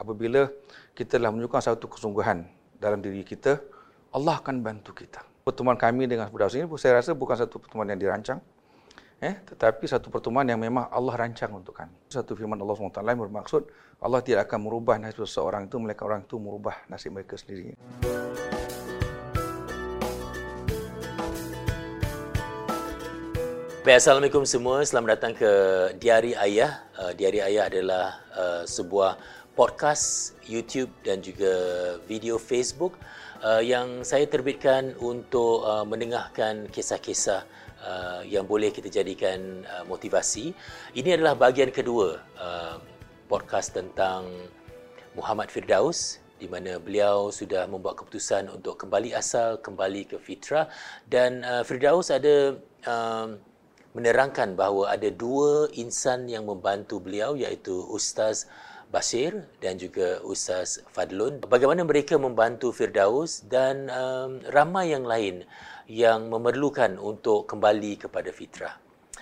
Apabila kita telah menunjukkan satu kesungguhan dalam diri kita, Allah akan bantu kita. Pertemuan kami dengan Firdaus ini saya rasa bukan satu pertemuan yang dirancang, eh, tetapi satu pertemuan yang memang Allah rancang untuk kami. Satu firman Allah SWT bermaksud Allah tidak akan merubah nasib seseorang itu, melainkan orang itu merubah nasib mereka sendiri. Baik, Assalamualaikum semua. Selamat datang ke Diari Ayah. Uh, Diari Ayah adalah uh, sebuah podcast YouTube dan juga video Facebook uh, yang saya terbitkan untuk uh, mendengarkan kisah-kisah uh, yang boleh kita jadikan uh, motivasi. Ini adalah bahagian kedua uh, podcast tentang Muhammad Firdaus di mana beliau sudah membuat keputusan untuk kembali asal, kembali ke fitrah dan uh, Firdaus ada uh, menerangkan bahawa ada dua insan yang membantu beliau iaitu Ustaz Basir dan juga Ustaz Fadlun. Bagaimana mereka membantu Firdaus dan um, ramai yang lain yang memerlukan untuk kembali kepada fitrah.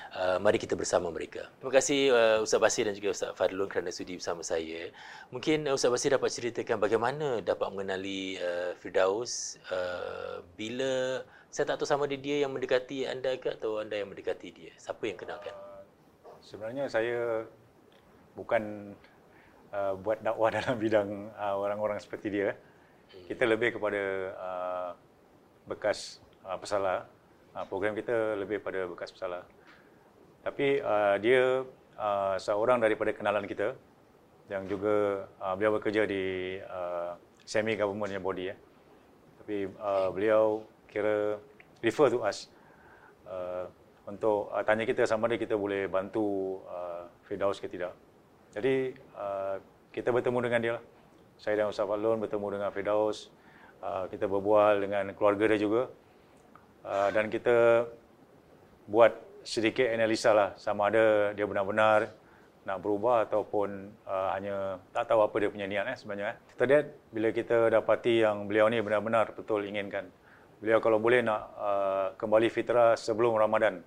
Uh, mari kita bersama mereka. Terima kasih uh, Ustaz Basir dan juga Ustaz Fadlun kerana sudi bersama saya. Mungkin uh, Ustaz Basir dapat ceritakan bagaimana dapat mengenali uh, Firdaus uh, bila saya tak tahu sama dia dia yang mendekati anda ke atau anda yang mendekati dia. Siapa yang kenalkan? Uh, sebenarnya saya bukan uh, buat dakwah dalam bidang uh, orang-orang seperti dia. Hmm. Kita lebih kepada uh, bekas uh, pesalah. Uh, program kita lebih pada bekas pesalah. Tapi uh, dia uh, seorang daripada kenalan kita yang juga uh, beliau bekerja di uh, semi government body ya. Tapi uh, beliau kira refer to us uh, untuk uh, tanya kita sama ada kita boleh bantu uh, Firdaus ke tidak. Jadi uh, kita bertemu dengan dia lah. Saya dan Ustaz Fadlun bertemu dengan Firdaus. Uh, kita berbual dengan keluarga dia juga. Uh, dan kita buat sedikit analisa lah sama ada dia benar-benar nak berubah ataupun uh, hanya tak tahu apa dia punya niat eh, sebenarnya. Eh. Kita lihat bila kita dapati yang beliau ni benar-benar betul inginkan beliau kalau boleh nak uh, kembali fitrah sebelum Ramadan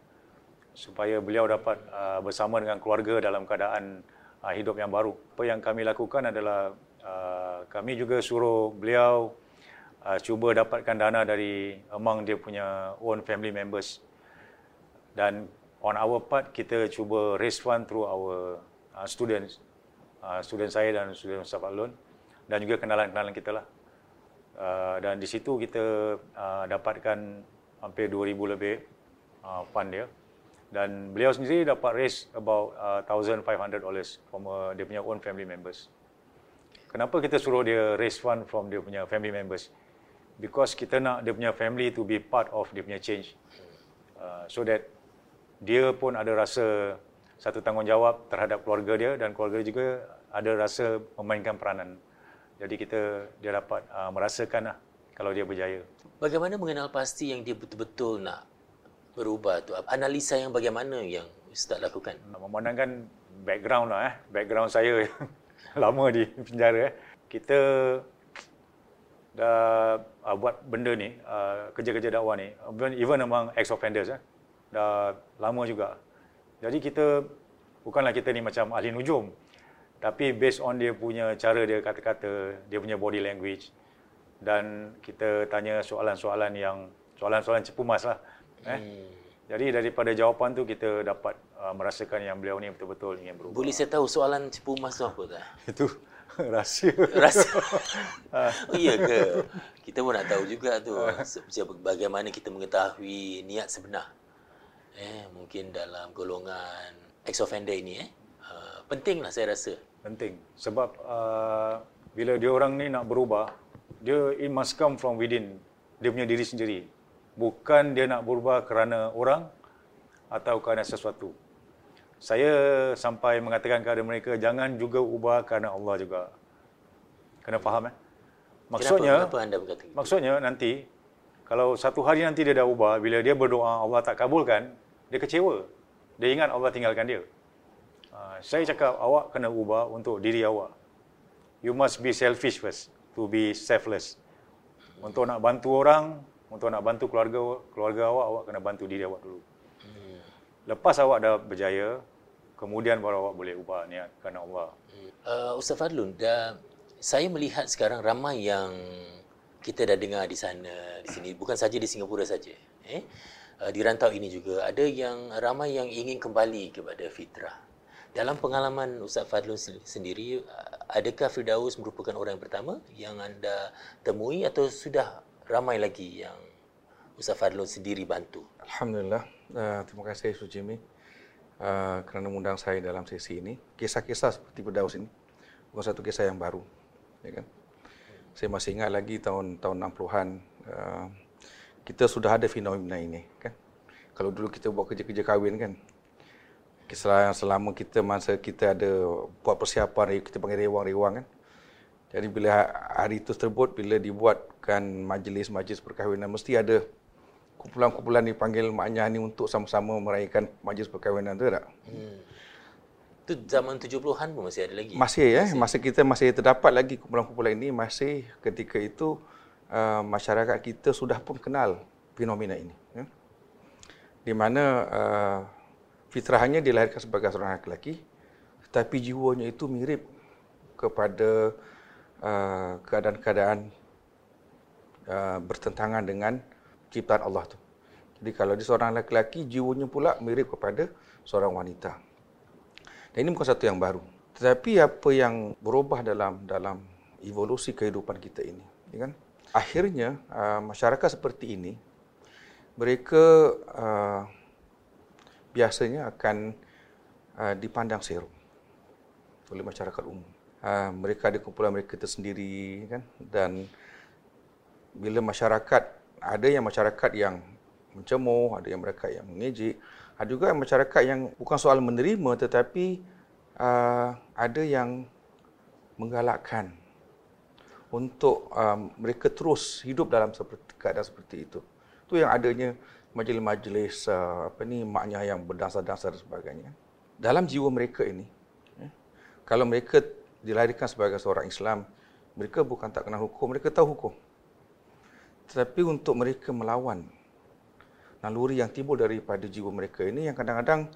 supaya beliau dapat uh, bersama dengan keluarga dalam keadaan uh, hidup yang baru. Apa yang kami lakukan adalah uh, kami juga suruh beliau uh, cuba dapatkan dana dari among dia punya own family members. Dan on our part kita cuba raise fund through our uh, students, uh, student saya dan student Ustaz Alun dan juga kenalan-kenalan kita lah. Uh, dan di situ kita uh, dapatkan hampir 2000 lebih uh, fund dia dan beliau sendiri dapat raise about uh, 1500 dollars from uh, dia punya own family members. Kenapa kita suruh dia raise fund from dia punya family members? Because kita nak dia punya family to be part of dia punya change. Uh, so that dia pun ada rasa satu tanggungjawab terhadap keluarga dia dan keluarga juga ada rasa memainkan peranan. Jadi kita dia dapat uh, merasakan lah kalau dia berjaya. Bagaimana mengenal pasti yang dia betul-betul nak berubah tu? Analisa yang bagaimana yang Ustaz lakukan? Memandangkan background lah eh. Background saya lama di penjara eh. Kita dah uh, buat benda ni, uh, kerja-kerja dakwah ni, even among ex-offenders eh. Dah lama juga. Jadi kita, bukanlah kita ni macam ahli nujum tapi based on dia punya cara dia kata-kata, dia punya body language dan kita tanya soalan-soalan yang soalan-soalan cepu mas lah. Eh? Hmm. Jadi daripada jawapan tu kita dapat uh, merasakan yang beliau ni betul-betul ingin berubah. Boleh saya tahu soalan cepu mas tu apa tak? Itu rahsia. Rahsia. oh, iya ke? Kita pun nak tahu juga tu. Bagaimana kita mengetahui niat sebenar. Eh, mungkin dalam golongan ex-offender ini eh. Uh, pentinglah saya rasa penting sebab uh, bila dia orang ni nak berubah dia it must come from within dia punya diri sendiri bukan dia nak berubah kerana orang atau kerana sesuatu saya sampai mengatakan kepada mereka jangan juga ubah kerana Allah juga kena faham eh maksudnya kenapa, kenapa anda berkata gitu? maksudnya nanti kalau satu hari nanti dia dah ubah bila dia berdoa Allah tak kabulkan dia kecewa dia ingat Allah tinggalkan dia Ah, saya cakap awak kena ubah untuk diri awak. You must be selfish first to be selfless. Untuk nak bantu orang, untuk nak bantu keluarga keluarga awak, awak kena bantu diri awak dulu. Lepas awak dah berjaya, kemudian baru awak boleh ubah niat kerana Allah. Uh, Ustaz Fadlun, dah saya melihat sekarang ramai yang kita dah dengar di sana, di sini, bukan saja di Singapura saja. Eh? Uh, di rantau ini juga ada yang ramai yang ingin kembali kepada fitrah. Dalam pengalaman Ustaz Fadlun sendiri, uh, adakah Firdaus merupakan orang yang pertama yang anda temui atau sudah ramai lagi yang Ustaz Fadlun sendiri bantu? Alhamdulillah. Uh, terima kasih Ustaz Jimmy uh, kerana mengundang saya dalam sesi ini. Kisah-kisah seperti Firdaus ini bukan satu kisah yang baru. Ya kan? Saya masih ingat lagi tahun tahun 60-an uh, kita sudah ada fenomena ini kan. Kalau dulu kita buat kerja-kerja kahwin kan. Kisah selama kita masa kita ada buat persiapan kita panggil rewang-rewang kan. Jadi bila hari itu terbut bila dibuatkan majlis-majlis perkahwinan mesti ada kumpulan-kumpulan dipanggil maknya ni untuk sama-sama merayakan majlis perkahwinan tu tak? Hmm. Itu zaman 70-an pun masih ada lagi. Masih ya, masih. masa kita masih terdapat lagi kumpulan-kumpulan ini masih ketika itu uh, masyarakat kita sudah pun kenal fenomena ini. Ya. Di mana uh, fitrahnya dilahirkan sebagai seorang lelaki, tetapi jiwanya itu mirip kepada uh, keadaan-keadaan uh, bertentangan dengan ciptaan Allah tu. Jadi kalau dia seorang lelaki, jiwanya pula mirip kepada seorang wanita. Dan ini bukan satu yang baru. Tetapi apa yang berubah dalam dalam evolusi kehidupan kita ini, ya kan? akhirnya uh, masyarakat seperti ini mereka uh, biasanya akan dipandang seru oleh masyarakat umum. Mereka ada kumpulan mereka tersendiri kan dan bila masyarakat ada yang masyarakat yang mencemooh, ada yang mereka yang mengejek, ada juga masyarakat yang bukan soal menerima tetapi uh, ada yang menggalakkan untuk um, mereka terus hidup dalam seperti keadaan seperti itu. Itu yang adanya majlis-majlis uh, apa ni maknya yang berdasar-dasar dan sebagainya. Dalam jiwa mereka ini, eh, kalau mereka dilahirkan sebagai seorang Islam, mereka bukan tak kenal hukum, mereka tahu hukum. Tetapi untuk mereka melawan naluri yang timbul daripada jiwa mereka ini yang kadang-kadang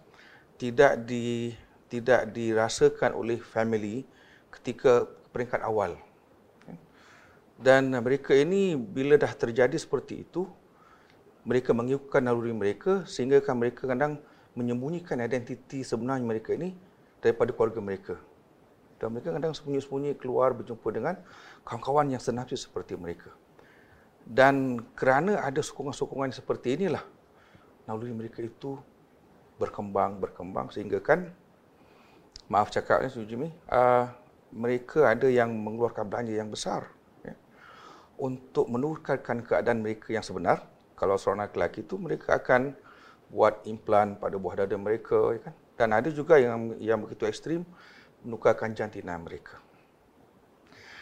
tidak di tidak dirasakan oleh family ketika peringkat awal dan mereka ini bila dah terjadi seperti itu, mereka mengikutkan naluri mereka sehingga kan mereka kadang menyembunyikan identiti sebenarnya mereka ini daripada keluarga mereka. Dan mereka kadang sembunyi-sembunyi keluar berjumpa dengan kawan-kawan yang senasib seperti mereka. Dan kerana ada sokongan-sokongan seperti inilah, naluri mereka itu berkembang, berkembang sehingga kan, maaf cakapnya, Sujimi, uh, mereka ada yang mengeluarkan belanja yang besar untuk menukarkan keadaan mereka yang sebenar. Kalau seorang lelaki itu mereka akan buat implan pada buah dada mereka, ya kan? Dan ada juga yang yang begitu ekstrim menukarkan jantina mereka.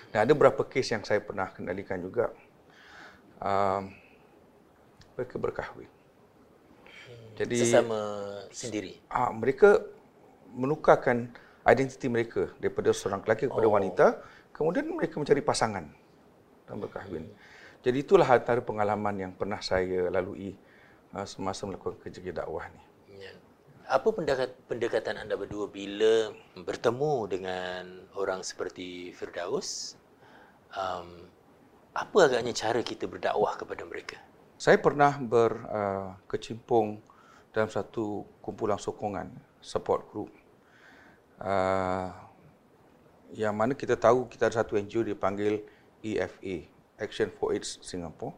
Dan ada beberapa kes yang saya pernah kendalikan juga. Um, mereka berkahwin. Jadi sesama sendiri. Ah, mereka menukarkan identiti mereka daripada seorang lelaki kepada oh. wanita, kemudian mereka mencari pasangan dan berkahwin. Jadi itulah antara pengalaman yang pernah saya lalui uh, semasa melakukan kerja dakwah ni. Ya. Apa pendekatan anda berdua bila bertemu dengan orang seperti Firdaus? Um, apa agaknya cara kita berdakwah kepada mereka? Saya pernah berkecimpung uh, dalam satu kumpulan sokongan, support group. Uh, yang mana kita tahu kita ada satu NGO dipanggil EFA, Action for AIDS Singapore.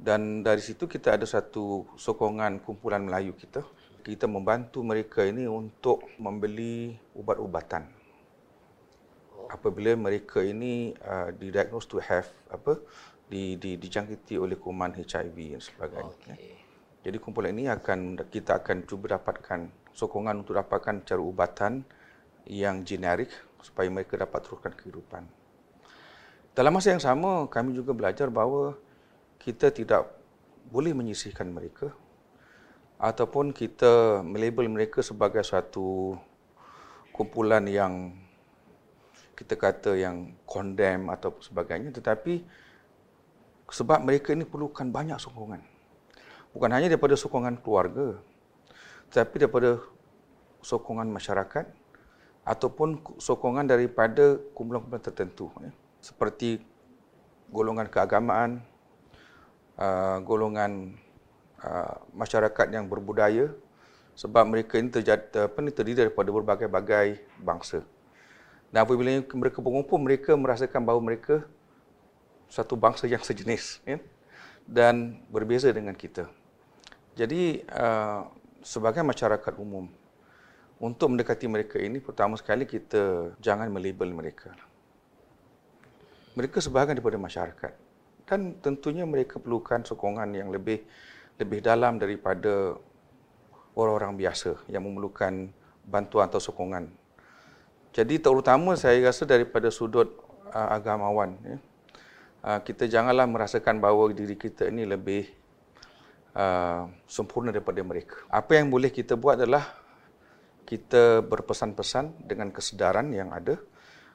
Dan dari situ kita ada satu sokongan kumpulan Melayu kita. Kita membantu mereka ini untuk membeli ubat-ubatan. Apabila mereka ini uh, didiagnose to have apa di, di, dijangkiti oleh kuman HIV dan sebagainya. Okay. Jadi kumpulan ini akan kita akan cuba dapatkan sokongan untuk dapatkan cara ubatan yang generik supaya mereka dapat teruskan kehidupan. Dalam masa yang sama, kami juga belajar bahawa kita tidak boleh menyisihkan mereka ataupun kita melabel mereka sebagai suatu kumpulan yang kita kata yang condemn atau sebagainya tetapi sebab mereka ini perlukan banyak sokongan bukan hanya daripada sokongan keluarga tetapi daripada sokongan masyarakat ataupun sokongan daripada kumpulan-kumpulan tertentu ya. seperti golongan keagamaan, uh, golongan uh, masyarakat yang berbudaya sebab mereka ini terjadi, apa terdiri daripada berbagai-bagai bangsa. Dan apabila mereka berkumpul, mereka merasakan bahawa mereka satu bangsa yang sejenis ya? dan berbeza dengan kita. Jadi, uh, sebagai masyarakat umum, untuk mendekati mereka ini, pertama sekali kita jangan melabel mereka. Mereka sebahagian daripada masyarakat. Dan tentunya mereka perlukan sokongan yang lebih lebih dalam daripada orang-orang biasa yang memerlukan bantuan atau sokongan. Jadi terutama saya rasa daripada sudut uh, agamawan, ya, uh, kita janganlah merasakan bahawa diri kita ini lebih uh, sempurna daripada mereka. Apa yang boleh kita buat adalah kita berpesan-pesan dengan kesedaran yang ada,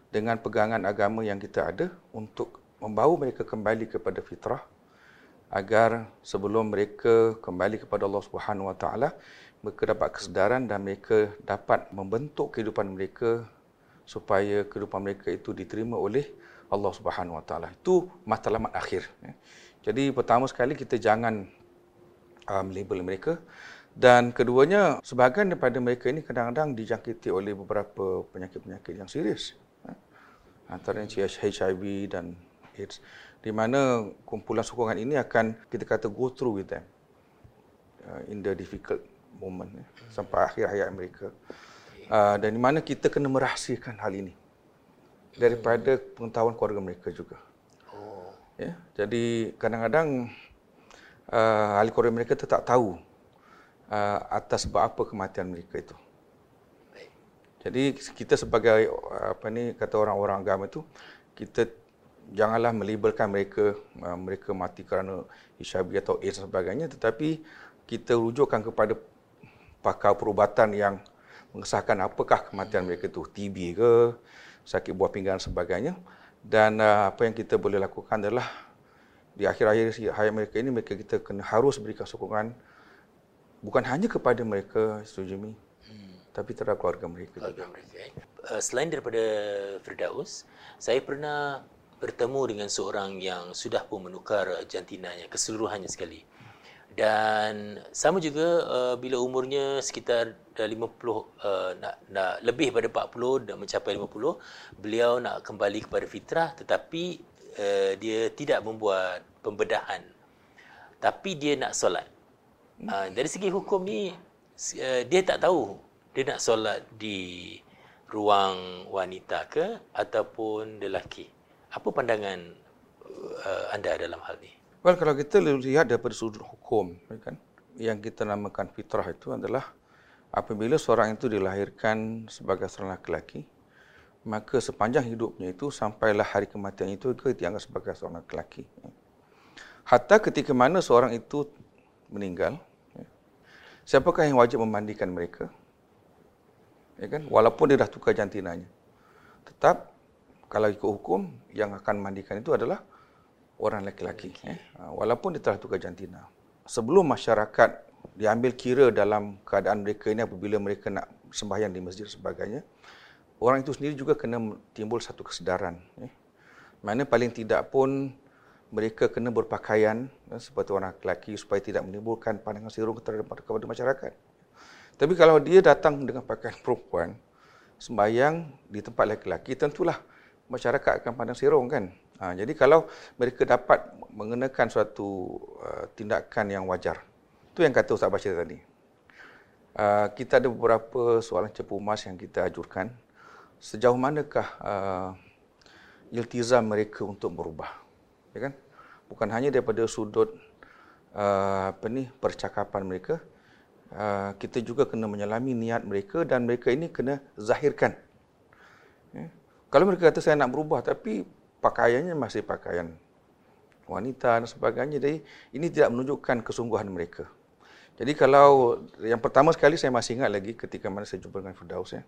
dengan pegangan agama yang kita ada untuk membawa mereka kembali kepada fitrah agar sebelum mereka kembali kepada Allah Subhanahu Wa Taala mereka dapat kesedaran dan mereka dapat membentuk kehidupan mereka supaya kehidupan mereka itu diterima oleh Allah Subhanahu Wa Taala. Itu matlamat akhir. Ya. Jadi pertama sekali kita jangan um, label mereka dan keduanya, sebahagian daripada mereka ini kadang-kadang dijangkiti oleh beberapa penyakit-penyakit yang serius. Ha? Antaranya HIV dan AIDS. Di mana kumpulan sokongan ini akan kita kata go through with them uh, in the difficult moment ya, sampai akhir hayat mereka. Uh, dan di mana kita kena merahsiakan hal ini daripada pengetahuan keluarga mereka juga. Oh. Ya, jadi kadang-kadang uh, ahli keluarga mereka tetap tahu uh, atas sebab apa kematian mereka itu. Jadi kita sebagai apa ni kata orang-orang agama itu kita janganlah melabelkan mereka uh, mereka mati kerana HIV atau AIDS dan sebagainya tetapi kita rujukkan kepada pakar perubatan yang mengesahkan apakah kematian mereka itu TB ke sakit buah pinggang dan sebagainya dan uh, apa yang kita boleh lakukan adalah di akhir-akhir hayat mereka ini mereka kita kena harus berikan sokongan bukan hanya kepada mereka Sujumi hmm. tapi terhadap keluarga mereka keluarga juga. Mereka, eh. uh, selain daripada Firdaus, saya pernah bertemu dengan seorang yang sudah pun menukar jantinanya keseluruhannya sekali. Dan sama juga uh, bila umurnya sekitar dah 50 uh, nak nak lebih pada 40 dan mencapai 50, beliau nak kembali kepada fitrah tetapi uh, dia tidak membuat pembedahan. Tapi dia nak solat. Uh, dari segi hukum ni uh, dia tak tahu dia nak solat di ruang wanita ke ataupun lelaki. Apa pandangan uh, anda dalam hal ini? Well, kalau kita lihat daripada sudut hukum, ya kan, yang kita namakan fitrah itu adalah apabila seorang itu dilahirkan sebagai seorang lelaki, maka sepanjang hidupnya itu sampailah hari kematian itu dia dianggap sebagai seorang lelaki. Hatta ketika mana seorang itu meninggal, ya. siapakah yang wajib memandikan mereka? Ya kan? Walaupun dia dah tukar jantinanya. Tetap kalau ikut hukum yang akan mandikan itu adalah orang lelaki-lelaki. Ya. Ha, walaupun dia telah tukar jantina. Sebelum masyarakat diambil kira dalam keadaan mereka ini apabila mereka nak sembahyang di masjid sebagainya, orang itu sendiri juga kena timbul satu kesedaran. Ya. Mana paling tidak pun mereka kena berpakaian ya, seperti orang lelaki supaya tidak menimbulkan pandangan sirung terhadap kepada masyarakat. Tapi kalau dia datang dengan pakaian perempuan, sembahyang di tempat lelaki-lelaki, tentulah masyarakat akan pandang sirung kan. Ha, jadi kalau mereka dapat mengenakan suatu uh, tindakan yang wajar, itu yang kata Ustaz Bashir tadi. Uh, kita ada beberapa soalan cepu emas yang kita ajurkan. Sejauh manakah uh, iltizam mereka untuk berubah? ya kan bukan hanya daripada sudut uh, apa ni percakapan mereka uh, kita juga kena menyelami niat mereka dan mereka ini kena zahirkan ya. kalau mereka kata saya nak berubah tapi pakaiannya masih pakaian wanita dan sebagainya jadi ini tidak menunjukkan kesungguhan mereka jadi kalau yang pertama sekali saya masih ingat lagi ketika mana saya jumpa dengan Firdaus ya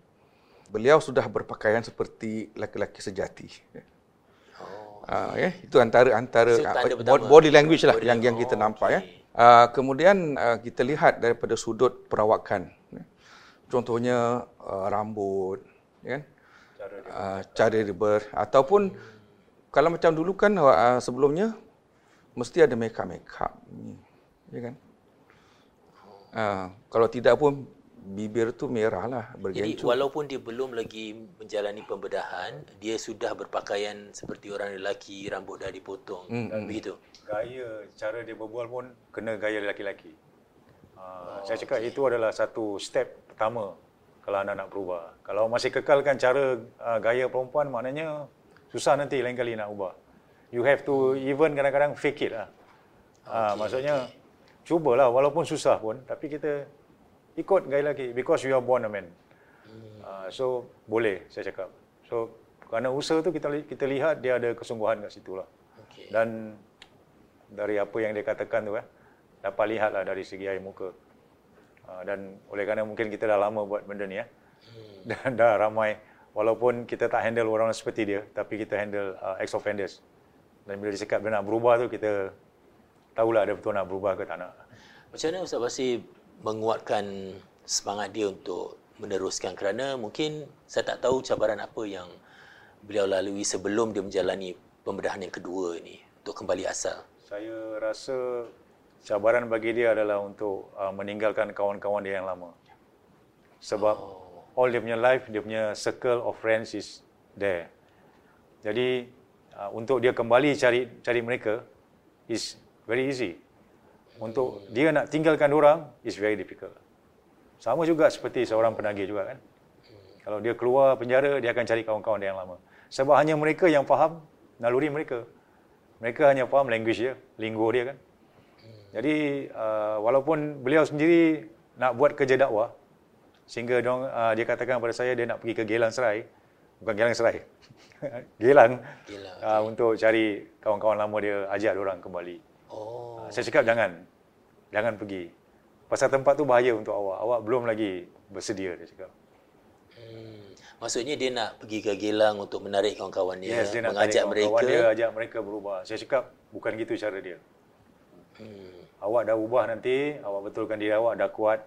beliau sudah berpakaian seperti laki-laki sejati ya. Uh, ya, itu antara antara uh, body language lah body yang yang kita nampak okay. ya. Uh, kemudian uh, kita lihat daripada sudut perawakan. Ya. Contohnya uh, rambut, ya kan cara dia, uh, cara dia ber ataupun kalau macam dulu kan uh, sebelumnya mesti ada make up make up ya kan uh, kalau tidak pun bibir tu merah lah bergencu. Jadi walaupun dia belum lagi menjalani pembedahan, dia sudah berpakaian seperti orang lelaki, rambut dah dipotong. Hmm. hmm. Begitu. Gaya, cara dia berbual pun kena gaya lelaki-lelaki. Uh, oh, saya cakap okay. itu adalah satu step pertama kalau anda nak berubah. Kalau masih kekalkan cara uh, gaya perempuan, maknanya susah nanti lain kali nak ubah. You have to even kadang-kadang fake it lah. Uh, okay. Maksudnya, cubalah walaupun susah pun, tapi kita ikut gaya lagi because you are born a man. Hmm. Uh, so boleh saya cakap. So kerana usaha tu kita kita lihat dia ada kesungguhan kat situ lah. Okay. Dan dari apa yang dia katakan tu eh, dapat lihatlah dari segi air muka. Uh, dan oleh kerana mungkin kita dah lama buat benda ni ya. Hmm. Dan dah ramai walaupun kita tak handle orang seperti dia tapi kita handle uh, ex offenders. Dan bila dia cakap dia nak berubah tu kita tahulah dia betul nak berubah ke tak nak. Macam mana Ustaz Basir menguatkan semangat dia untuk meneruskan kerana mungkin saya tak tahu cabaran apa yang beliau lalui sebelum dia menjalani pembedahan yang kedua ini untuk kembali asal. Saya rasa cabaran bagi dia adalah untuk uh, meninggalkan kawan-kawan dia yang lama. Sebab oh. All dia punya life, dia punya circle of friends is there. Jadi uh, untuk dia kembali cari cari mereka is very easy untuk dia nak tinggalkan orang is very difficult. Sama juga seperti seorang penagih juga kan. Kalau dia keluar penjara, dia akan cari kawan-kawan dia yang lama. Sebab hanya mereka yang faham naluri mereka. Mereka hanya faham language dia, linggo dia kan. Jadi uh, walaupun beliau sendiri nak buat kerja dakwah, sehingga dong, uh, dia katakan kepada saya dia nak pergi ke Gelang Serai, bukan Gelang Serai, Gelang, Gelang uh, untuk cari kawan-kawan lama dia, ajak orang kembali. Oh. Uh, saya cakap jangan. Jangan pergi. Pasal tempat tu bahaya untuk awak. Awak belum lagi bersedia, dia cakap. Hmm. Maksudnya dia nak pergi ke Gelang untuk menarik kawan-kawan dia, yes, dia nak mengajak mereka. Kawan dia ajak mereka berubah. Saya cakap bukan gitu cara dia. Hmm. Awak dah ubah nanti, awak betulkan diri awak dah kuat.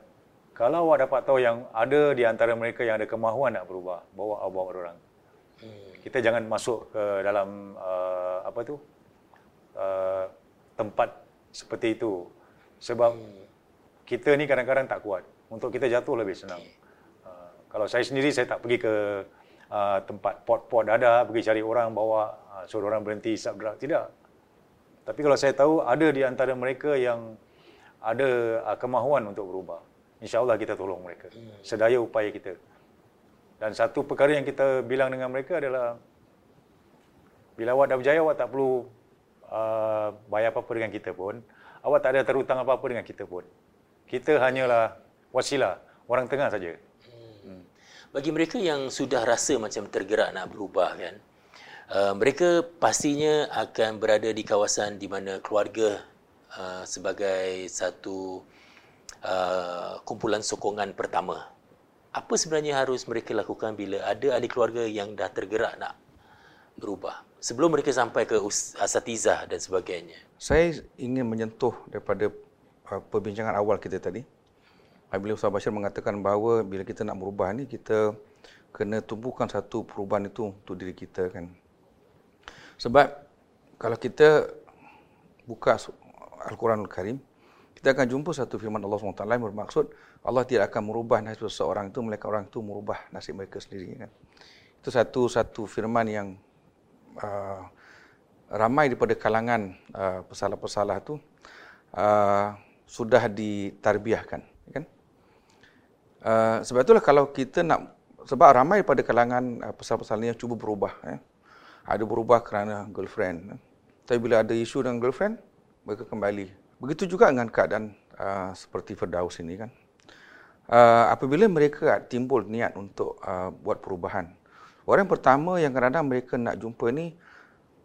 Kalau awak dapat tahu yang ada di antara mereka yang ada kemahuan nak berubah, bawa awak orang. Hmm. Kita jangan masuk ke dalam uh, apa tu? Uh, tempat seperti itu sebab kita ni kadang-kadang tak kuat. Untuk kita jatuh lebih senang. Uh, kalau saya sendiri, saya tak pergi ke uh, tempat pot-pot dada, pergi cari orang, bawa, uh, suruh orang berhenti isap drug. Tidak. Tapi kalau saya tahu, ada di antara mereka yang ada uh, kemahuan untuk berubah. InsyaAllah kita tolong mereka. Hmm. Sedaya upaya kita. Dan satu perkara yang kita bilang dengan mereka adalah bila awak dah berjaya, awak tak perlu uh, bayar apa-apa dengan kita pun awak tak ada terhutang apa-apa dengan kita pun. Kita hanyalah wasilah, orang tengah saja. Hmm. Bagi mereka yang sudah rasa macam tergerak nak berubah kan, uh, mereka pastinya akan berada di kawasan di mana keluarga uh, sebagai satu uh, kumpulan sokongan pertama. Apa sebenarnya harus mereka lakukan bila ada ahli keluarga yang dah tergerak nak berubah? sebelum mereka sampai ke asatizah dan sebagainya. Saya ingin menyentuh daripada uh, perbincangan awal kita tadi. Apabila Ustaz Bashir mengatakan bahawa bila kita nak berubah ni kita kena tumbuhkan satu perubahan itu untuk diri kita kan. Sebab kalau kita buka Al-Quranul Karim, kita akan jumpa satu firman Allah SWT yang bermaksud Allah tidak akan merubah nasib seseorang itu, melainkan orang itu merubah nasib mereka sendiri. Kan? Itu satu satu firman yang uh, ramai daripada kalangan uh, pesalah-pesalah tu uh, sudah ditarbiahkan kan uh, sebab itulah kalau kita nak sebab ramai daripada kalangan uh, pesalah-pesalah yang cuba berubah ya. ada berubah kerana girlfriend ya. tapi bila ada isu dengan girlfriend mereka kembali begitu juga dengan keadaan uh, seperti Firdaus ini kan uh, apabila mereka timbul niat untuk uh, buat perubahan Orang pertama yang kadang-kadang mereka nak jumpa ni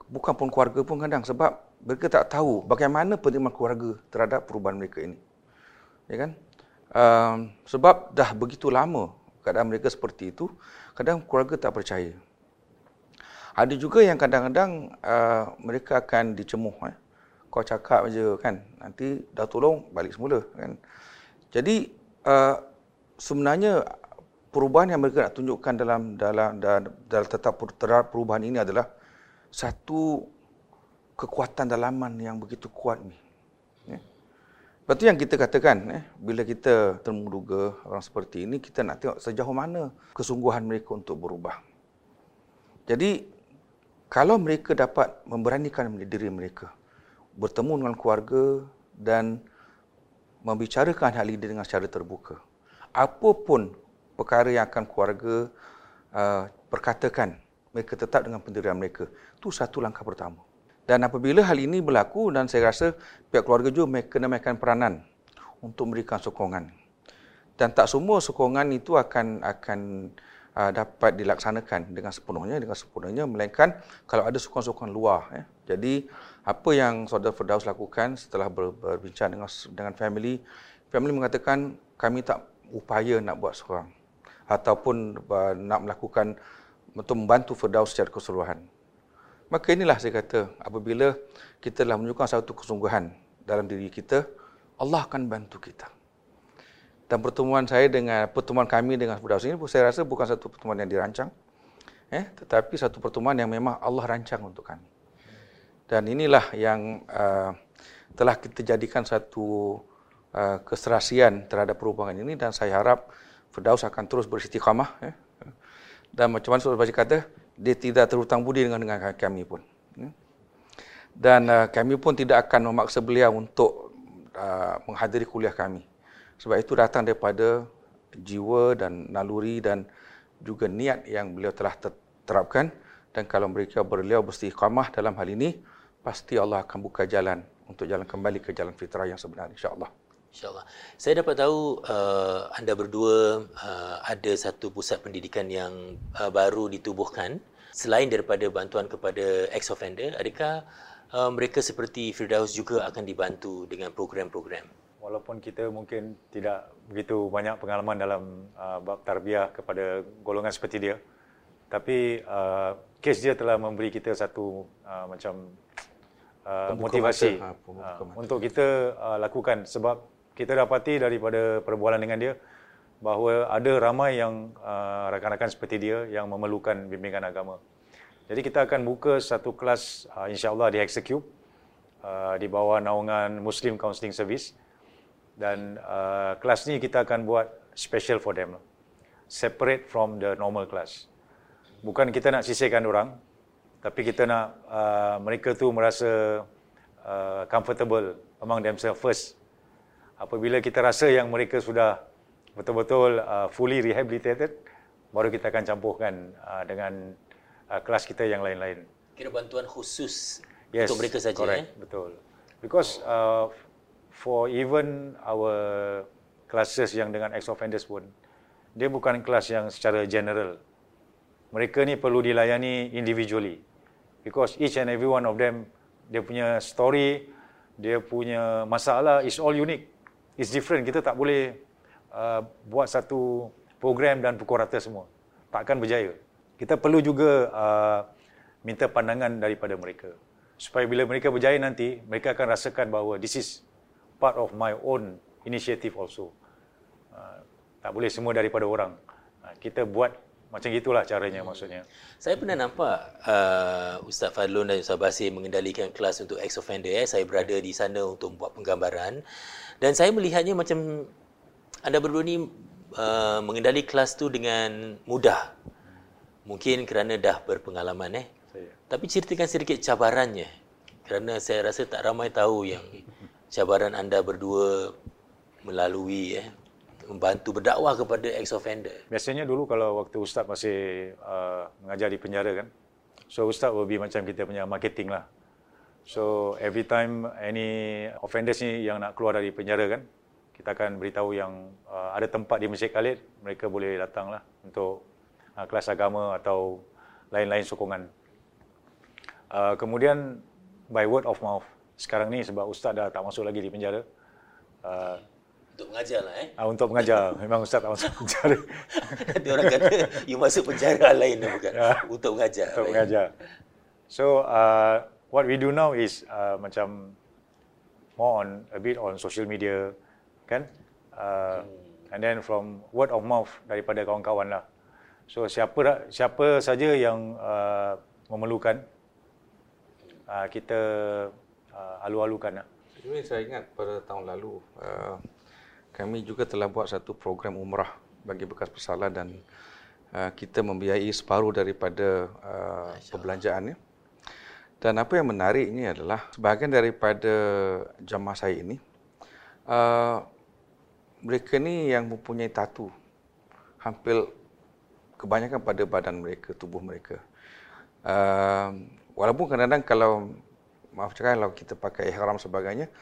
bukan pun keluarga pun kadang sebab mereka tak tahu bagaimana penerimaan keluarga terhadap perubahan mereka ini. Ya kan? Um, sebab dah begitu lama keadaan mereka seperti itu, kadang keluarga tak percaya. Ada juga yang kadang-kadang uh, mereka akan dicemuh. Eh. Kau cakap aja kan, nanti dah tolong balik semula. Kan? Jadi uh, sebenarnya perubahan yang mereka nak tunjukkan dalam dalam dalam, dalam tetap perubahan ini adalah satu kekuatan dalaman yang begitu kuat ni. Ya. Tu yang kita katakan, eh, bila kita termuduga orang seperti ini, kita nak tengok sejauh mana kesungguhan mereka untuk berubah. Jadi, kalau mereka dapat memberanikan diri mereka, bertemu dengan keluarga dan membicarakan hal ini dengan secara terbuka. Apapun perkara yang akan keluarga uh, perkatakan, mereka tetap dengan pendirian mereka. Itu satu langkah pertama. Dan apabila hal ini berlaku dan saya rasa pihak keluarga juga kena mainkan peranan untuk memberikan sokongan. Dan tak semua sokongan itu akan akan uh, dapat dilaksanakan dengan sepenuhnya dengan sepenuhnya melainkan kalau ada sokongan-sokongan luar eh. Jadi apa yang saudara Firdaus lakukan setelah ber, berbincang dengan dengan family, family mengatakan kami tak upaya nak buat seorang ataupun uh, nak melakukan untuk membantu Firdaus secara keseluruhan. Maka inilah saya kata, apabila kita telah menunjukkan satu kesungguhan dalam diri kita, Allah akan bantu kita. Dan pertemuan saya dengan pertemuan kami dengan Firdaus ini, saya rasa bukan satu pertemuan yang dirancang, eh, tetapi satu pertemuan yang memang Allah rancang untuk kami. Dan inilah yang uh, telah kita jadikan satu uh, keserasian terhadap perubahan ini dan saya harap Firdaus akan terus beristiqamah. Eh. Dan macam mana Baca kata, dia tidak terhutang budi dengan dengan kami pun. Ya. Dan uh, kami pun tidak akan memaksa beliau untuk uh, menghadiri kuliah kami. Sebab itu datang daripada jiwa dan naluri dan juga niat yang beliau telah terapkan. Dan kalau mereka beliau beristiqamah dalam hal ini, pasti Allah akan buka jalan untuk jalan kembali ke jalan fitrah yang sebenar insya-Allah. InsyaAllah. Saya dapat tahu uh, anda berdua uh, ada satu pusat pendidikan yang uh, baru ditubuhkan. Selain daripada bantuan kepada ex-offender, adakah uh, mereka seperti Firdaus juga akan dibantu dengan program-program? Walaupun kita mungkin tidak begitu banyak pengalaman dalam uh, bab tarbiyah kepada golongan seperti dia, tapi uh, kes dia telah memberi kita satu uh, macam uh, motivasi mata, ha, uh, untuk kita uh, lakukan sebab kita dapati daripada perbualan dengan dia bahawa ada ramai yang uh, rakan-rakan seperti dia yang memerlukan bimbingan agama. Jadi kita akan buka satu kelas uh, insya-Allah di Hexacube uh, di bawah naungan Muslim Counseling Service dan uh, kelas ni kita akan buat special for them. Separate from the normal class. Bukan kita nak sisihkan orang tapi kita nak uh, mereka tu merasa uh, comfortable among themselves first apabila kita rasa yang mereka sudah betul-betul uh, fully rehabilitated baru kita akan campurkan uh, dengan uh, kelas kita yang lain-lain. Kira bantuan khusus yes, untuk mereka saja correct, eh? betul. Because uh, for even our classes yang dengan ex offenders pun dia bukan kelas yang secara general. Mereka ni perlu dilayani individually. Because each and every one of them dia punya story, dia punya masalah is all unique is different. Kita tak boleh uh, buat satu program dan pukul rata semua. Takkan berjaya. Kita perlu juga uh, minta pandangan daripada mereka. Supaya bila mereka berjaya nanti, mereka akan rasakan bahawa this is part of my own initiative also. Uh, tak boleh semua daripada orang. Uh, kita buat macam gitulah caranya hmm. maksudnya. Saya pernah nampak uh, Ustaz Fadlun dan Ustaz Basir mengendalikan kelas untuk ex-offender. Eh. Saya berada di sana untuk buat penggambaran. Dan saya melihatnya macam anda berdua ni uh, mengendali kelas tu dengan mudah. Mungkin kerana dah berpengalaman eh. Saya. Tapi ceritakan sedikit cabarannya. Kerana saya rasa tak ramai tahu yang cabaran anda berdua melalui eh membantu berdakwah kepada ex offender. Biasanya dulu kalau waktu ustaz masih uh, mengajar di penjara kan. So ustaz will be macam kita punya marketing lah. So every time any offenders ni yang nak keluar dari penjara kan, kita akan beritahu yang uh, ada tempat di Masjid Khalid, mereka boleh datang lah untuk uh, kelas agama atau lain-lain sokongan. Uh, kemudian by word of mouth, sekarang ni sebab Ustaz dah tak masuk lagi di penjara, uh, untuk mengajar lah eh. Uh, untuk mengajar. Memang Ustaz tak masuk penjara. Nanti orang kata, you masuk penjara lain bukan? Uh, untuk mengajar. Untuk mengajar. So, uh, what we do now is uh, macam more on a bit on social media kan uh, hmm. and then from word of mouth daripada kawan-kawan lah. So siapa siapa saja yang uh, memerlukan uh, kita uh, alu-alukan lah. Sebenarnya saya ingat pada tahun lalu uh, kami juga telah buat satu program umrah bagi bekas bersalah dan uh, kita membiayai separuh daripada uh, perbelanjaannya. Dan apa yang menariknya adalah sebahagian daripada jamaah saya ini uh, mereka ni yang mempunyai tatu hampir kebanyakan pada badan mereka, tubuh mereka. Uh, walaupun kadang-kadang kalau maaf cakap kalau kita pakai ihram sebagainya,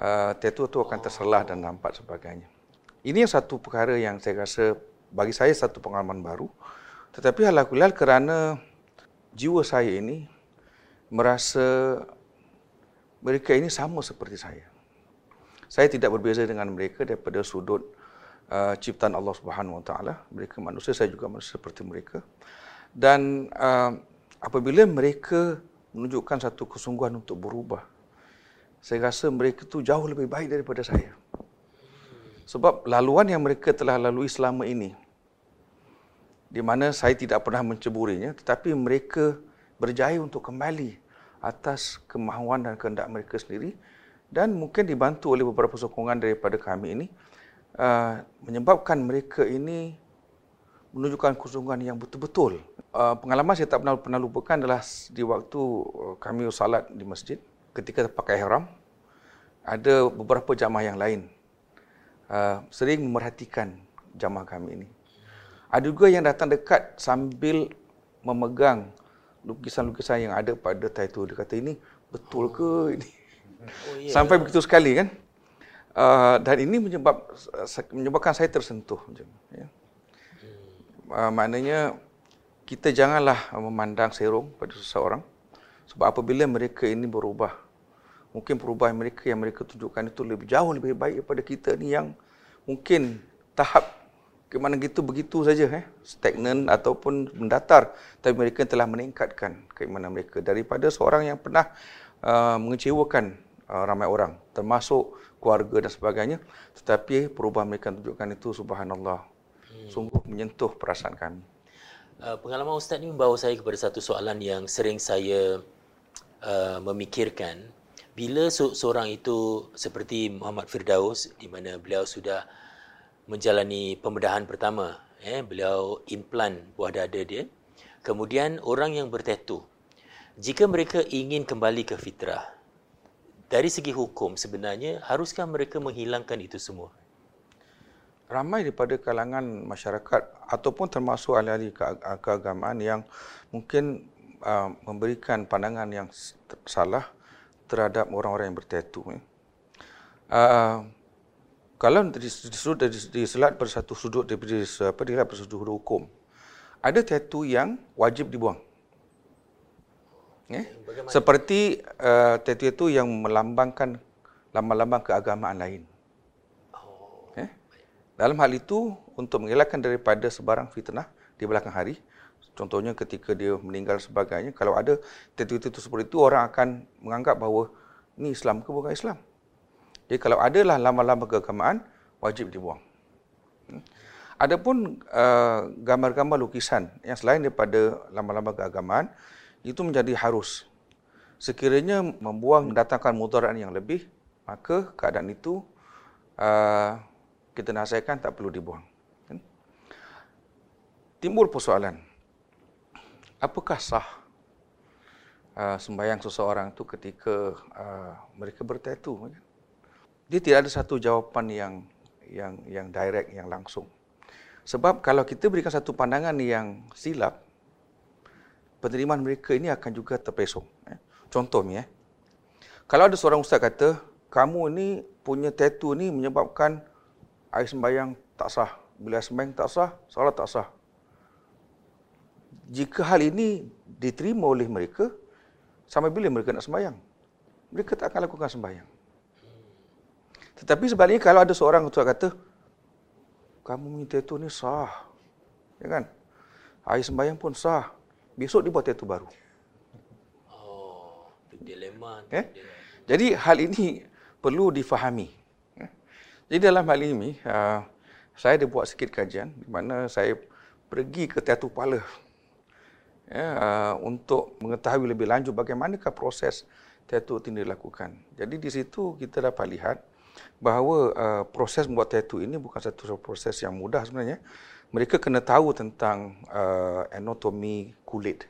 uh, tattoo tu akan terselah dan nampak sebagainya. Ini satu perkara yang saya rasa bagi saya satu pengalaman baru. Tetapi alhamdulillah kerana jiwa saya ini merasa mereka ini sama seperti saya. Saya tidak berbeza dengan mereka daripada sudut uh, ciptaan Allah Subhanahu Wa Taala. Mereka manusia, saya juga manusia seperti mereka. Dan uh, apabila mereka menunjukkan satu kesungguhan untuk berubah, saya rasa mereka itu jauh lebih baik daripada saya. Sebab laluan yang mereka telah lalui selama ini, di mana saya tidak pernah menceburinya, tetapi mereka berjaya untuk kembali atas kemahuan dan kehendak mereka sendiri dan mungkin dibantu oleh beberapa sokongan daripada kami ini uh, menyebabkan mereka ini menunjukkan kesungguhan yang betul-betul. Uh, pengalaman saya tak pernah pernah lupakan adalah di waktu uh, kami salat di masjid ketika pakai ihram ada beberapa jamaah yang lain uh, sering memerhatikan jamaah kami ini. Ada juga yang datang dekat sambil memegang lukisan-lukisan yang ada pada tattoo dia kata ini betul ke ini oh, yeah. sampai begitu sekali kan uh, dan ini menyebab menyebabkan saya tersentuh macam ya uh, maknanya kita janganlah memandang serong pada seseorang sebab apabila mereka ini berubah mungkin perubahan mereka yang mereka tunjukkan itu lebih jauh lebih baik daripada kita ni yang mungkin tahap ke mana gitu begitu saja eh. Stagnan ataupun mendatar. Tapi mereka telah meningkatkan keimanan mereka daripada seorang yang pernah uh, mengecewakan uh, ramai orang termasuk keluarga dan sebagainya. Tetapi perubahan mereka tunjukkan itu subhanallah hmm. sungguh menyentuh perasaan kami. Uh, pengalaman ustaz ini membawa saya kepada satu soalan yang sering saya uh, memikirkan bila seorang itu seperti Muhammad Firdaus di mana beliau sudah menjalani pembedahan pertama. Eh, beliau implan buah dada dia. Kemudian orang yang bertatu. Jika mereka ingin kembali ke fitrah, dari segi hukum sebenarnya haruskah mereka menghilangkan itu semua? Ramai daripada kalangan masyarakat ataupun termasuk ahli-ahli keagamaan yang mungkin uh, memberikan pandangan yang salah terhadap orang-orang yang bertatu. Eh. Uh, kalau disudut diselat pada satu sudut daripada apa dia pada sudut hukum ada tattoo yang wajib dibuang eh? seperti uh, tattoo itu yang melambangkan lambang-lambang keagamaan lain oh. eh? dalam hal itu untuk mengelakkan daripada sebarang fitnah di belakang hari contohnya ketika dia meninggal sebagainya kalau ada tattoo-tattoo seperti itu orang akan menganggap bahawa ini Islam ke bukan Islam jadi kalau adalah lama-lama keagamaan, wajib dibuang. Hmm. Adapun uh, gambar-gambar lukisan yang selain daripada lama-lama keagamaan, itu menjadi harus. Sekiranya membuang mendatangkan mudarat yang lebih, maka keadaan itu uh, kita nasihatkan tak perlu dibuang. Hmm. Timbul persoalan, apakah sah uh, sembahyang seseorang itu ketika uh, mereka bertatu? dia tidak ada satu jawapan yang yang yang direct yang langsung. Sebab kalau kita berikan satu pandangan yang silap, penerimaan mereka ini akan juga terpesong. Eh. Contoh ni eh. Kalau ada seorang ustaz kata, kamu ni punya tattoo ni menyebabkan air sembahyang tak sah. Bila sembahyang tak sah, salat tak sah. Jika hal ini diterima oleh mereka, sampai bila mereka nak sembahyang? Mereka tak akan lakukan sembahyang. Tetapi sebaliknya kalau ada seorang tu kata, kamu minta itu ni sah. Ya kan? Air sembahyang pun sah. Besok dia buat tattoo baru. Oh, dilema. Eh? Jadi hal ini perlu difahami. Jadi dalam hal ini, uh, saya ada buat sikit kajian di mana saya pergi ke tattoo parlor ya, uh, untuk mengetahui lebih lanjut bagaimanakah proses tattoo itu dilakukan. Jadi di situ kita dapat lihat bahawa uh, proses membuat tattoo ini bukan satu proses yang mudah sebenarnya. Mereka kena tahu tentang uh, anatomi kulit.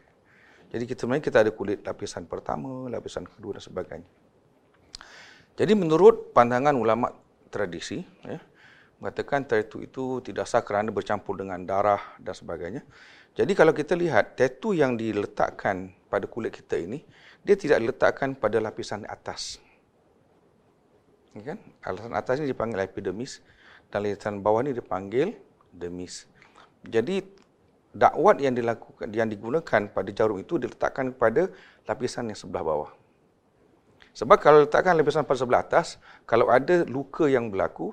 Jadi kita sebenarnya kita ada kulit lapisan pertama, lapisan kedua dan sebagainya. Jadi menurut pandangan ulama tradisi, ya, mengatakan tattoo itu tidak sah kerana bercampur dengan darah dan sebagainya. Jadi kalau kita lihat tattoo yang diletakkan pada kulit kita ini, dia tidak diletakkan pada lapisan atas. Kan? Lapisan atas ini dipanggil epidermis dan lapisan bawah ini dipanggil dermis. Jadi dakwat yang dilakukan yang digunakan pada jarum itu diletakkan pada lapisan yang sebelah bawah. Sebab kalau letakkan lapisan pada sebelah atas, kalau ada luka yang berlaku,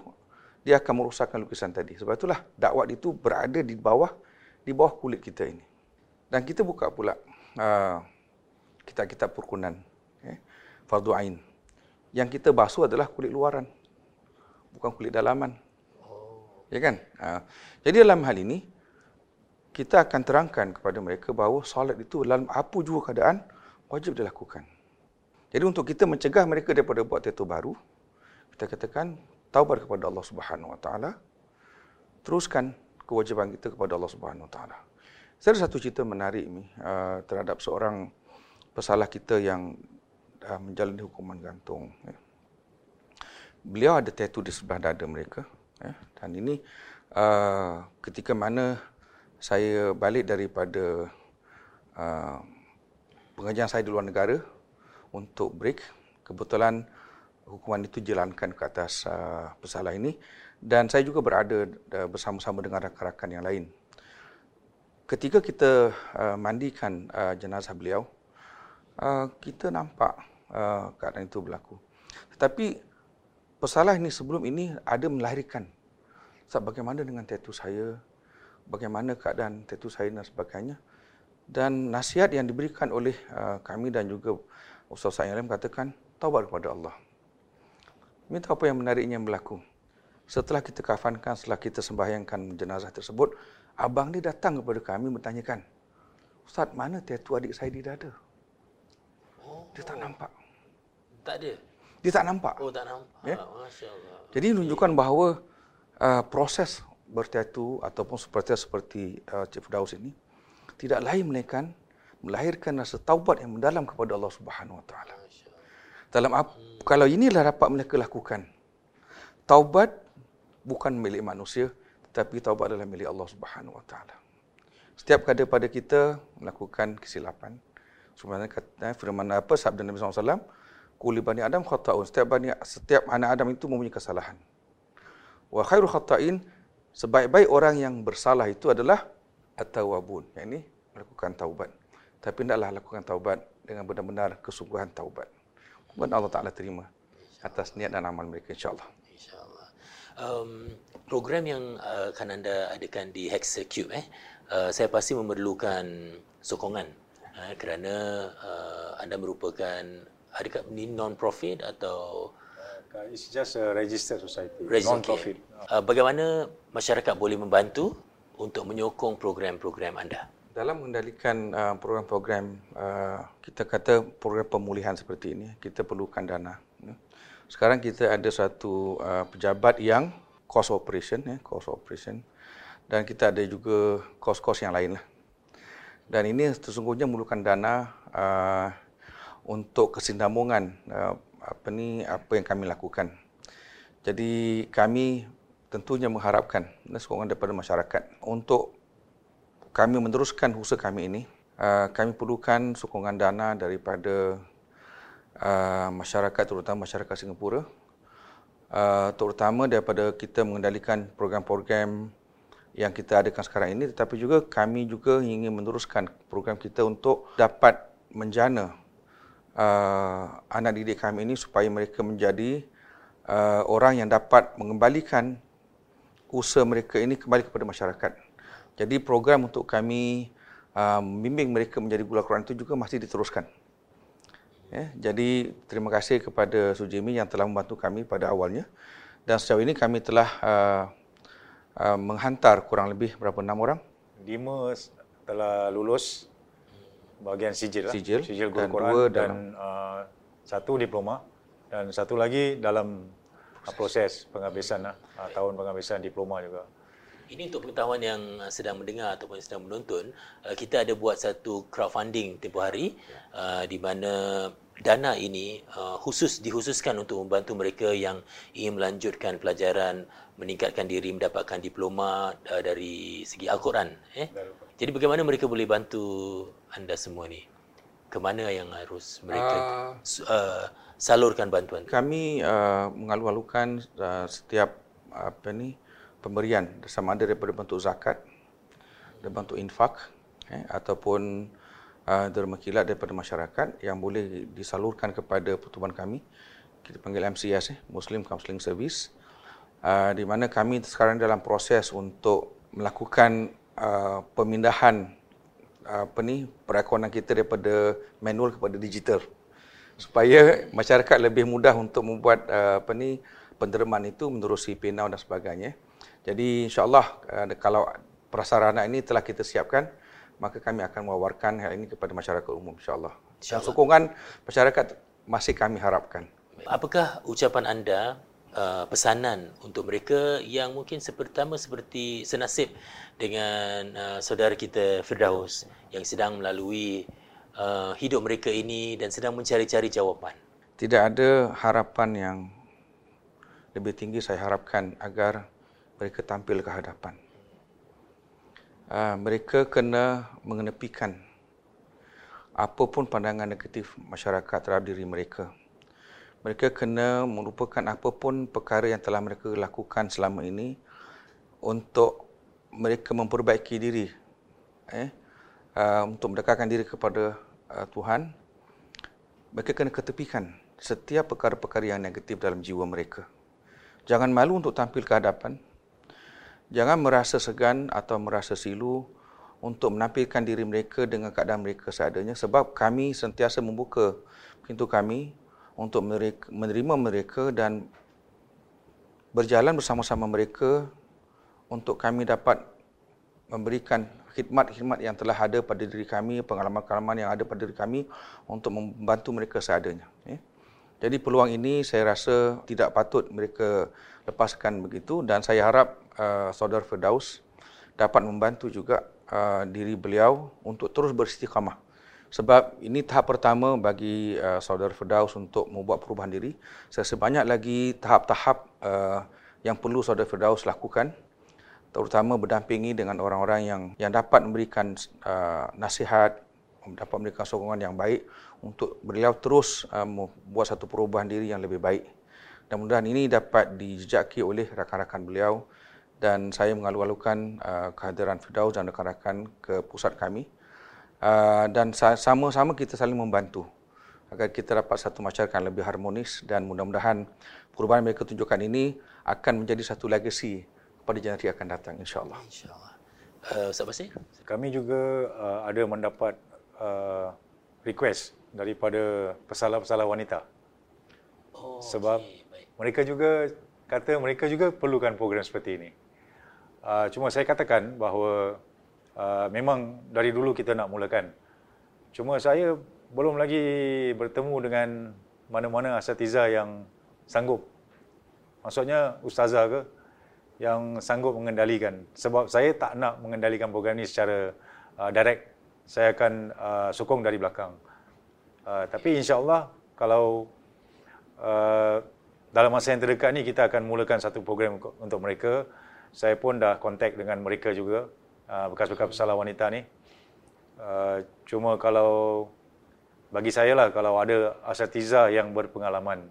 dia akan merosakkan lukisan tadi. Sebab itulah dakwat itu berada di bawah di bawah kulit kita ini. Dan kita buka pula uh, kitab-kitab perkunan, eh, fardu ain. Yang kita basuh adalah kulit luaran, bukan kulit dalaman. Ya kan? Uh, jadi dalam hal ini, kita akan terangkan kepada mereka bahawa solat itu dalam apa juga keadaan wajib dilakukan. Jadi untuk kita mencegah mereka daripada buat tattoo baru, kita katakan taubat kepada Allah Subhanahu Wa Taala, teruskan kewajiban kita kepada Allah Subhanahu Wa Taala. Saya ada satu cerita menarik ini uh, terhadap seorang pesalah kita yang uh, menjalani hukuman gantung. Ya. Beliau ada tattoo di sebelah dada mereka. Ya. Dan ini uh, ketika mana saya balik daripada uh, pengajian saya di luar negara untuk break, kebetulan hukuman itu jalankan ke atas uh, pesalah ini dan saya juga berada uh, bersama-sama dengan rakan-rakan yang lain. Ketika kita uh, mandikan uh, jenazah beliau, kita nampak keadaan itu berlaku. Tetapi pesalah ini sebelum ini ada melahirkan sebab bagaimana dengan tattoo saya, bagaimana keadaan tattoo saya dan sebagainya. Dan nasihat yang diberikan oleh kami dan juga Ustaz Sa'id Alim katakan, taubat kepada Allah. Minta apa yang menariknya yang berlaku setelah kita kafankan, setelah kita sembahyangkan jenazah tersebut, abang dia datang kepada kami bertanyakan, Ustaz, mana tattoo adik saya di dada? Oh, dia tak nampak. Tak ada? Dia tak nampak. Oh, tak nampak. Ya? Masya Allah. Jadi menunjukkan bahawa uh, proses bertatu ataupun seperti seperti uh, Cik Daus ini tidak lain melainkan melahirkan rasa taubat yang mendalam kepada Allah Subhanahu Wa Taala. Dalam hmm. kalau inilah dapat mereka lakukan. Taubat bukan milik manusia tetapi taubat adalah milik Allah Subhanahu Wa Taala. Setiap kali pada kita melakukan kesilapan, sebenarnya kata firman apa sabda Nabi SAW, Kuli bani Adam khata'un. Setiap bani setiap anak Adam itu mempunyai kesalahan. Wa khairu khata'in sebaik-baik orang yang bersalah itu adalah at-tawwabun. Yang ini melakukan taubat. Tapi hendaklah lakukan taubat dengan benar-benar kesungguhan taubat. Mudah Allah Taala terima atas niat dan amal mereka insya-Allah um, program yang uh, akan anda adakan di Hexacube eh uh, saya pasti memerlukan sokongan uh, kerana uh, anda merupakan adakah ini non profit atau? Uh, it's just a registered society non profit uh, bagaimana masyarakat boleh membantu untuk menyokong program-program anda? Dalam mengendalikan uh, program-program uh, kita kata program pemulihan seperti ini kita perlukan dana sekarang kita ada satu uh, pejabat yang cost operation, ya, cost operation, dan kita ada juga kos-kos yang lain lah. Dan ini sesungguhnya memerlukan dana uh, untuk kesinambungan uh, apa ni apa yang kami lakukan. Jadi kami tentunya mengharapkan sokongan daripada masyarakat untuk kami meneruskan usaha kami ini. Uh, kami perlukan sokongan dana daripada uh, masyarakat terutama masyarakat Singapura uh, terutama daripada kita mengendalikan program-program yang kita adakan sekarang ini tetapi juga kami juga ingin meneruskan program kita untuk dapat menjana uh, anak didik kami ini supaya mereka menjadi uh, orang yang dapat mengembalikan usaha mereka ini kembali kepada masyarakat. Jadi program untuk kami uh, membimbing mereka menjadi gula Quran itu juga masih diteruskan. Ya, jadi terima kasih kepada Sujimi yang telah membantu kami pada awalnya dan sejauh ini kami telah uh, uh, menghantar kurang lebih berapa enam orang lima telah lulus bahagian sijil lah. Sijil. sijil guru Dan Quran dua dan uh, satu diploma dan satu lagi dalam uh, proses penghabisan lah, uh, tahun penghabisan diploma juga. Ini untuk pengetahuan yang sedang mendengar ataupun sedang menonton, uh, kita ada buat satu crowdfunding tempoh hari uh, di mana dana ini uh, khusus dikhususkan untuk membantu mereka yang ingin melanjutkan pelajaran, meningkatkan diri, mendapatkan diploma uh, dari segi Al-Quran. Eh? Jadi bagaimana mereka boleh bantu anda semua ni? Ke mana yang harus mereka su- uh, salurkan bantuan? kami uh, mengalu-alukan uh, setiap apa ni pemberian sama ada daripada bentuk zakat daripada bentuk infak eh, ataupun uh, derma kilat daripada masyarakat yang boleh disalurkan kepada pertubuhan kami. Kita panggil MCS eh, Muslim Counseling Service. Uh, di mana kami sekarang dalam proses untuk melakukan uh, pemindahan apa ni perakuan kita daripada manual kepada digital. Supaya masyarakat lebih mudah untuk membuat uh, apa ni pendereman itu menerusi PayNow dan sebagainya. Jadi insyaallah uh, kalau prasarana ini telah kita siapkan maka kami akan mewawarkan hal ini kepada masyarakat umum insyaallah. Dan sokongan masyarakat masih kami harapkan. Apakah ucapan anda uh, pesanan untuk mereka yang mungkin pertama seperti senasib dengan uh, saudara kita Firdaus yang sedang melalui uh, hidup mereka ini dan sedang mencari-cari jawapan. Tidak ada harapan yang lebih tinggi saya harapkan agar mereka tampil ke hadapan. Uh, mereka kena mengenepikan apapun pandangan negatif masyarakat terhadap diri mereka. Mereka kena merupakan apapun perkara yang telah mereka lakukan selama ini untuk mereka memperbaiki diri eh uh, untuk mendekatkan diri kepada uh, Tuhan mereka kena ketepikan setiap perkara-perkara yang negatif dalam jiwa mereka. Jangan malu untuk tampil ke hadapan. Jangan merasa segan atau merasa silu untuk menampilkan diri mereka dengan keadaan mereka seadanya sebab kami sentiasa membuka pintu kami untuk mereka, menerima mereka dan berjalan bersama-sama mereka untuk kami dapat memberikan khidmat-khidmat yang telah ada pada diri kami, pengalaman-pengalaman yang ada pada diri kami untuk membantu mereka seadanya. Ya. Jadi peluang ini saya rasa tidak patut mereka lepaskan begitu dan saya harap uh, saudara Firdaus dapat membantu juga uh, diri beliau untuk terus beristiqamah. Sebab ini tahap pertama bagi uh, saudara Firdaus untuk membuat perubahan diri. Sebanyak lagi tahap-tahap uh, yang perlu saudara Firdaus lakukan terutama berdampingi dengan orang-orang yang yang dapat memberikan uh, nasihat, dapat memberikan sokongan yang baik untuk beliau terus uh, membuat satu perubahan diri yang lebih baik. Dan mudah-mudahan ini dapat dijejaki oleh rakan-rakan beliau dan saya mengalu-alukan uh, kehadiran Firdaus dan rakan-rakan ke pusat kami. Uh, dan sa- sama-sama kita saling membantu agar kita dapat satu masyarakat yang lebih harmonis dan mudah-mudahan perubahan yang mereka tunjukkan ini akan menjadi satu legacy kepada generasi akan datang insyaAllah. InsyaAllah. Uh, Ustaz Basir? Kami juga uh, ada mendapat uh, request daripada pesalah-pesalah wanita. Oh, Sebab baik. mereka juga kata mereka juga perlukan program seperti ini. Uh, cuma saya katakan bahawa uh, memang dari dulu kita nak mulakan. Cuma saya belum lagi bertemu dengan mana-mana asatiza yang sanggup. Maksudnya ustazah ke yang sanggup mengendalikan. Sebab saya tak nak mengendalikan program ini secara uh, direct. Saya akan uh, sokong dari belakang. Uh, tapi insya-Allah kalau uh, dalam masa yang terdekat ni kita akan mulakan satu program untuk mereka. Saya pun dah kontak dengan mereka juga uh, bekas-bekas pesalah wanita ni. Uh, cuma kalau bagi saya lah kalau ada asatiza yang berpengalaman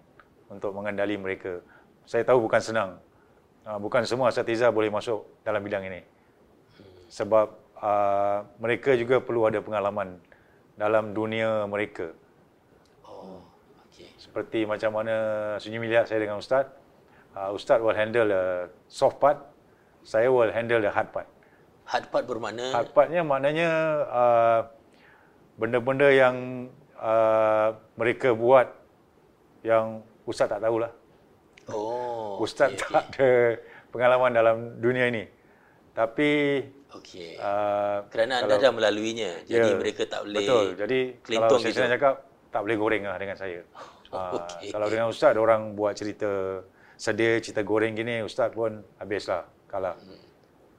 untuk mengendali mereka. Saya tahu bukan senang. Uh, bukan semua asatiza boleh masuk dalam bidang ini. Sebab uh, mereka juga perlu ada pengalaman dalam dunia mereka. Seperti macam mana sunyi milihat saya dengan Ustaz. Uh, Ustaz will handle the soft part, saya will handle the hard part. Hard part bermakna Hard partnya maknanya uh, benda-benda yang uh, mereka buat yang Ustaz tak tahulah. Oh, Ustaz okey, tak ada pengalaman dalam dunia ini. Tapi Okey. uh, Kerana anda dah melaluinya, jadi Ya, mereka tak boleh Betul. Jadi kalau saya cakap tak boleh goreng lah dengan saya. Ah, Okey. Kalau dengan ustaz orang buat cerita sedia cerita goreng gini ustaz pun habislah kalah.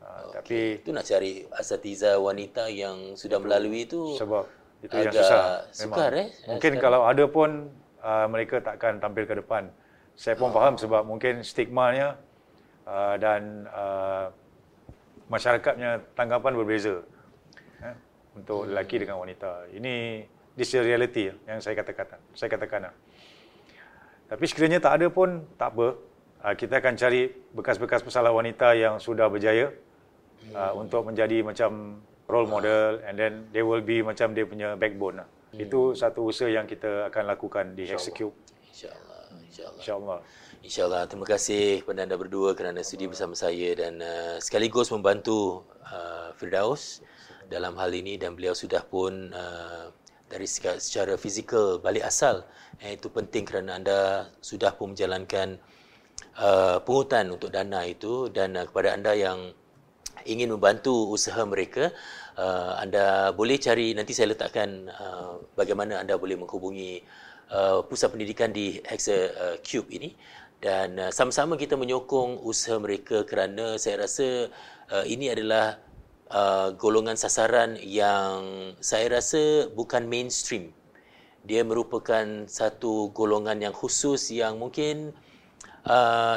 Ah, Tapi Itu nak cari asatiza wanita yang sudah melalui itu sebab itu yang agak susah. sukar eh. Mungkin kalau ada pun uh, mereka takkan tampil ke depan. Saya pun faham sebab mungkin stigmanya uh, dan uh, masyarakatnya tanggapan berbeza eh, untuk lelaki dengan wanita. Ini this is reality yang saya katakan. Saya katakan. Tapi sekiranya tak ada pun tak apa. Uh, kita akan cari bekas-bekas pesalah wanita yang sudah berjaya uh, untuk menjadi macam role model and then they will be macam dia punya backbone lah. Itu satu usaha yang kita akan lakukan di Execute insya-Allah, insya-Allah. insya-Allah. InsyaAllah. Terima kasih kepada anda berdua kerana sudi bersama saya dan uh, sekaligus membantu uh, Firdaus dalam hal ini dan beliau sudah pun uh, dari secara, fizikal balik asal. Eh, itu penting kerana anda sudah pun menjalankan uh, pungutan untuk dana itu dan uh, kepada anda yang ingin membantu usaha mereka, uh, anda boleh cari nanti saya letakkan uh, bagaimana anda boleh menghubungi uh, pusat pendidikan di Hexa uh, Cube ini dan uh, sama-sama kita menyokong usaha mereka kerana saya rasa uh, ini adalah uh, golongan sasaran yang saya rasa bukan mainstream. Dia merupakan satu golongan yang khusus yang mungkin uh,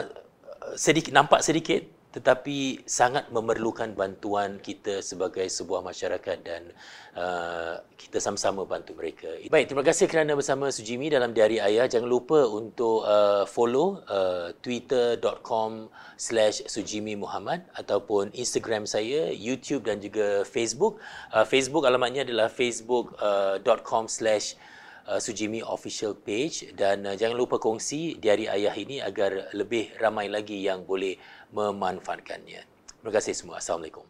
sedikit nampak sedikit tetapi sangat memerlukan bantuan kita sebagai sebuah masyarakat dan uh, kita sama-sama bantu mereka. Baik, terima kasih kerana bersama Sujimi dalam Diari Ayah. Jangan lupa untuk uh, follow uh, twitter.com slash Sujimi Muhammad ataupun Instagram saya, YouTube dan juga Facebook. Uh, Facebook alamatnya adalah facebook.com slash uh, Sujimi official page dan uh, jangan lupa kongsi diari ayah ini agar lebih ramai lagi yang boleh memanfaatkannya. Terima kasih semua. Assalamualaikum.